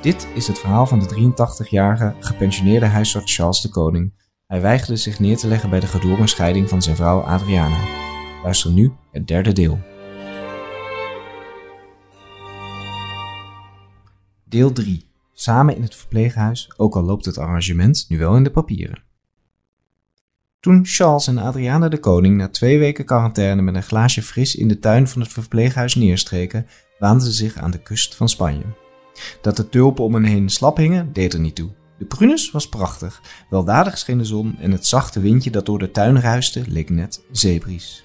Dit is het verhaal van de 83-jarige gepensioneerde huisarts Charles de Koning. Hij weigerde zich neer te leggen bij de gedwongen scheiding van zijn vrouw Adriana. Luister nu het derde deel. Deel 3. Samen in het verpleeghuis, ook al loopt het arrangement nu wel in de papieren. Toen Charles en Adriana de Koning na twee weken quarantaine met een glaasje fris in de tuin van het verpleeghuis neerstreken, waanden ze zich aan de kust van Spanje. Dat de tulpen om hen heen slap hingen, deed er niet toe. De prunus was prachtig, weldadig scheen de zon en het zachte windje dat door de tuin ruiste leek net zeebries.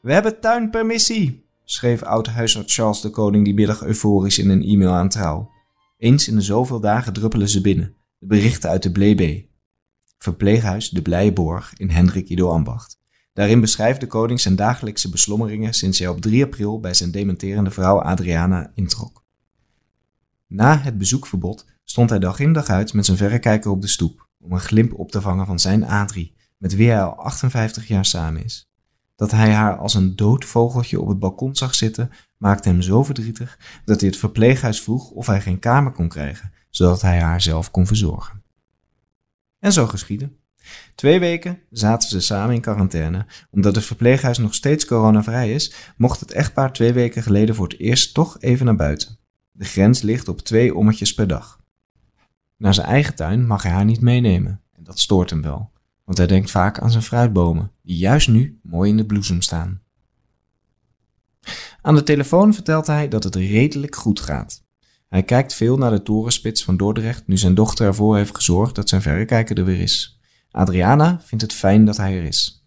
We hebben tuinpermissie, schreef oud-huisarts Charles de Koning die middag euforisch in een e-mail aan Trouw. Eens in de zoveel dagen druppelen ze binnen, de berichten uit de Blebe. Verpleeghuis De Blijeborg in Hendrik Ido Ambacht. Daarin beschrijft de koning zijn dagelijkse beslommeringen sinds hij op 3 april bij zijn dementerende vrouw Adriana introk. Na het bezoekverbod stond hij dag in dag uit met zijn verrekijker op de stoep om een glimp op te vangen van zijn Adrie, met wie hij al 58 jaar samen is. Dat hij haar als een dood vogeltje op het balkon zag zitten, maakte hem zo verdrietig dat hij het verpleeghuis vroeg of hij geen kamer kon krijgen, zodat hij haar zelf kon verzorgen. En zo geschiedde. Twee weken zaten ze samen in quarantaine. Omdat het verpleeghuis nog steeds coronavrij is, mocht het echtpaar twee weken geleden voor het eerst toch even naar buiten. De grens ligt op twee ommetjes per dag. Naar zijn eigen tuin mag hij haar niet meenemen. En dat stoort hem wel, want hij denkt vaak aan zijn fruitbomen, die juist nu mooi in de bloesem staan. Aan de telefoon vertelt hij dat het redelijk goed gaat. Hij kijkt veel naar de torenspits van Dordrecht nu zijn dochter ervoor heeft gezorgd dat zijn verrekijker er weer is. Adriana vindt het fijn dat hij er is.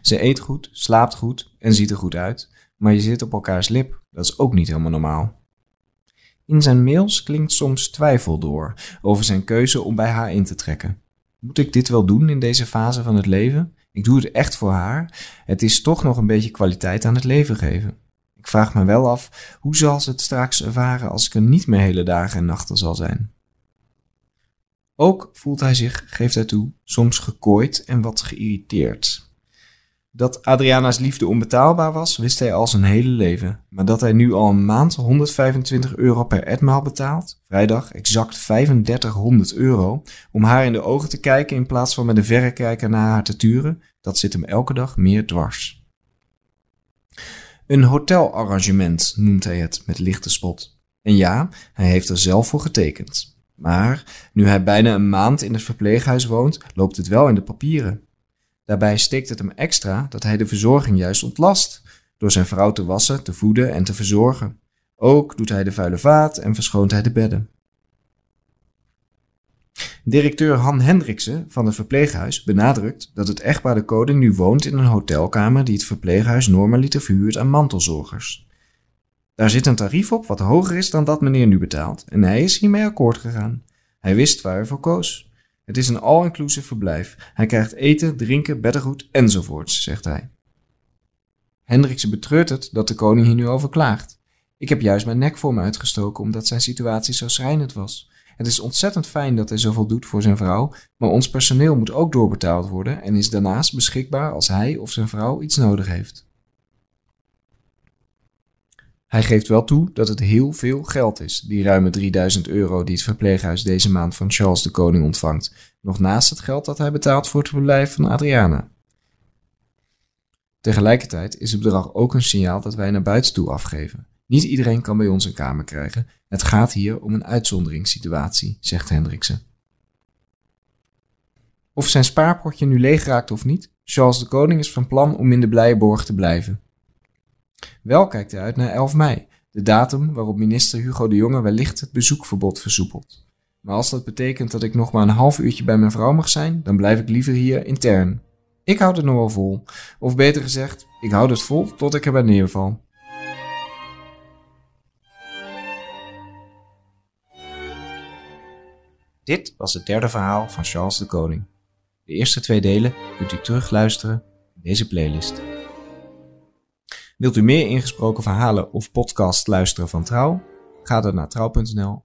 Ze eet goed, slaapt goed en ziet er goed uit, maar je zit op elkaars lip. Dat is ook niet helemaal normaal. In zijn mails klinkt soms twijfel door over zijn keuze om bij haar in te trekken. Moet ik dit wel doen in deze fase van het leven? Ik doe het echt voor haar. Het is toch nog een beetje kwaliteit aan het leven geven. Ik vraag me wel af, hoe zal ze het straks ervaren als ik er niet meer hele dagen en nachten zal zijn? Ook voelt hij zich, geeft hij toe, soms gekooid en wat geïrriteerd. Dat Adriana's liefde onbetaalbaar was, wist hij al zijn hele leven. Maar dat hij nu al een maand 125 euro per etmaal betaalt, vrijdag exact 3500 euro, om haar in de ogen te kijken in plaats van met een verrekijker naar haar te turen, dat zit hem elke dag meer dwars. Een hotelarrangement noemt hij het met lichte spot. En ja, hij heeft er zelf voor getekend. Maar nu hij bijna een maand in het verpleeghuis woont, loopt het wel in de papieren. Daarbij steekt het hem extra dat hij de verzorging juist ontlast, door zijn vrouw te wassen, te voeden en te verzorgen. Ook doet hij de vuile vaat en verschoont hij de bedden. Directeur Han Hendriksen van het verpleeghuis benadrukt dat het echtpaar de koning nu woont in een hotelkamer die het verpleeghuis normaliter verhuurt aan mantelzorgers. Daar zit een tarief op wat hoger is dan dat meneer nu betaalt en hij is hiermee akkoord gegaan. Hij wist waar hij voor koos. Het is een all-inclusive verblijf. Hij krijgt eten, drinken, beddengoed enzovoorts, zegt hij. Hendrikse betreurt het dat de koning hier nu over klaagt. Ik heb juist mijn nek voor me uitgestoken omdat zijn situatie zo schrijnend was. Het is ontzettend fijn dat hij zoveel doet voor zijn vrouw, maar ons personeel moet ook doorbetaald worden en is daarnaast beschikbaar als hij of zijn vrouw iets nodig heeft. Hij geeft wel toe dat het heel veel geld is, die ruime 3000 euro die het verpleeghuis deze maand van Charles de Koning ontvangt, nog naast het geld dat hij betaalt voor het verblijf van Adriana. Tegelijkertijd is het bedrag ook een signaal dat wij naar buiten toe afgeven. Niet iedereen kan bij ons een kamer krijgen. Het gaat hier om een uitzonderingssituatie, zegt Hendriksen. Of zijn spaarpotje nu leeg raakt of niet, Charles de Koning is van plan om in de Blijenborg te blijven. Wel kijkt hij uit naar 11 mei, de datum waarop minister Hugo de Jonge wellicht het bezoekverbod versoepelt. Maar als dat betekent dat ik nog maar een half uurtje bij mijn vrouw mag zijn, dan blijf ik liever hier intern. Ik houd het nog wel vol. Of beter gezegd, ik houd het vol tot ik erbij neerval. Dit was het derde verhaal van Charles de Koning. De eerste twee delen kunt u terugluisteren in deze playlist. Wilt u meer ingesproken verhalen of podcast luisteren van Trouw? Ga dan naar trouw.nl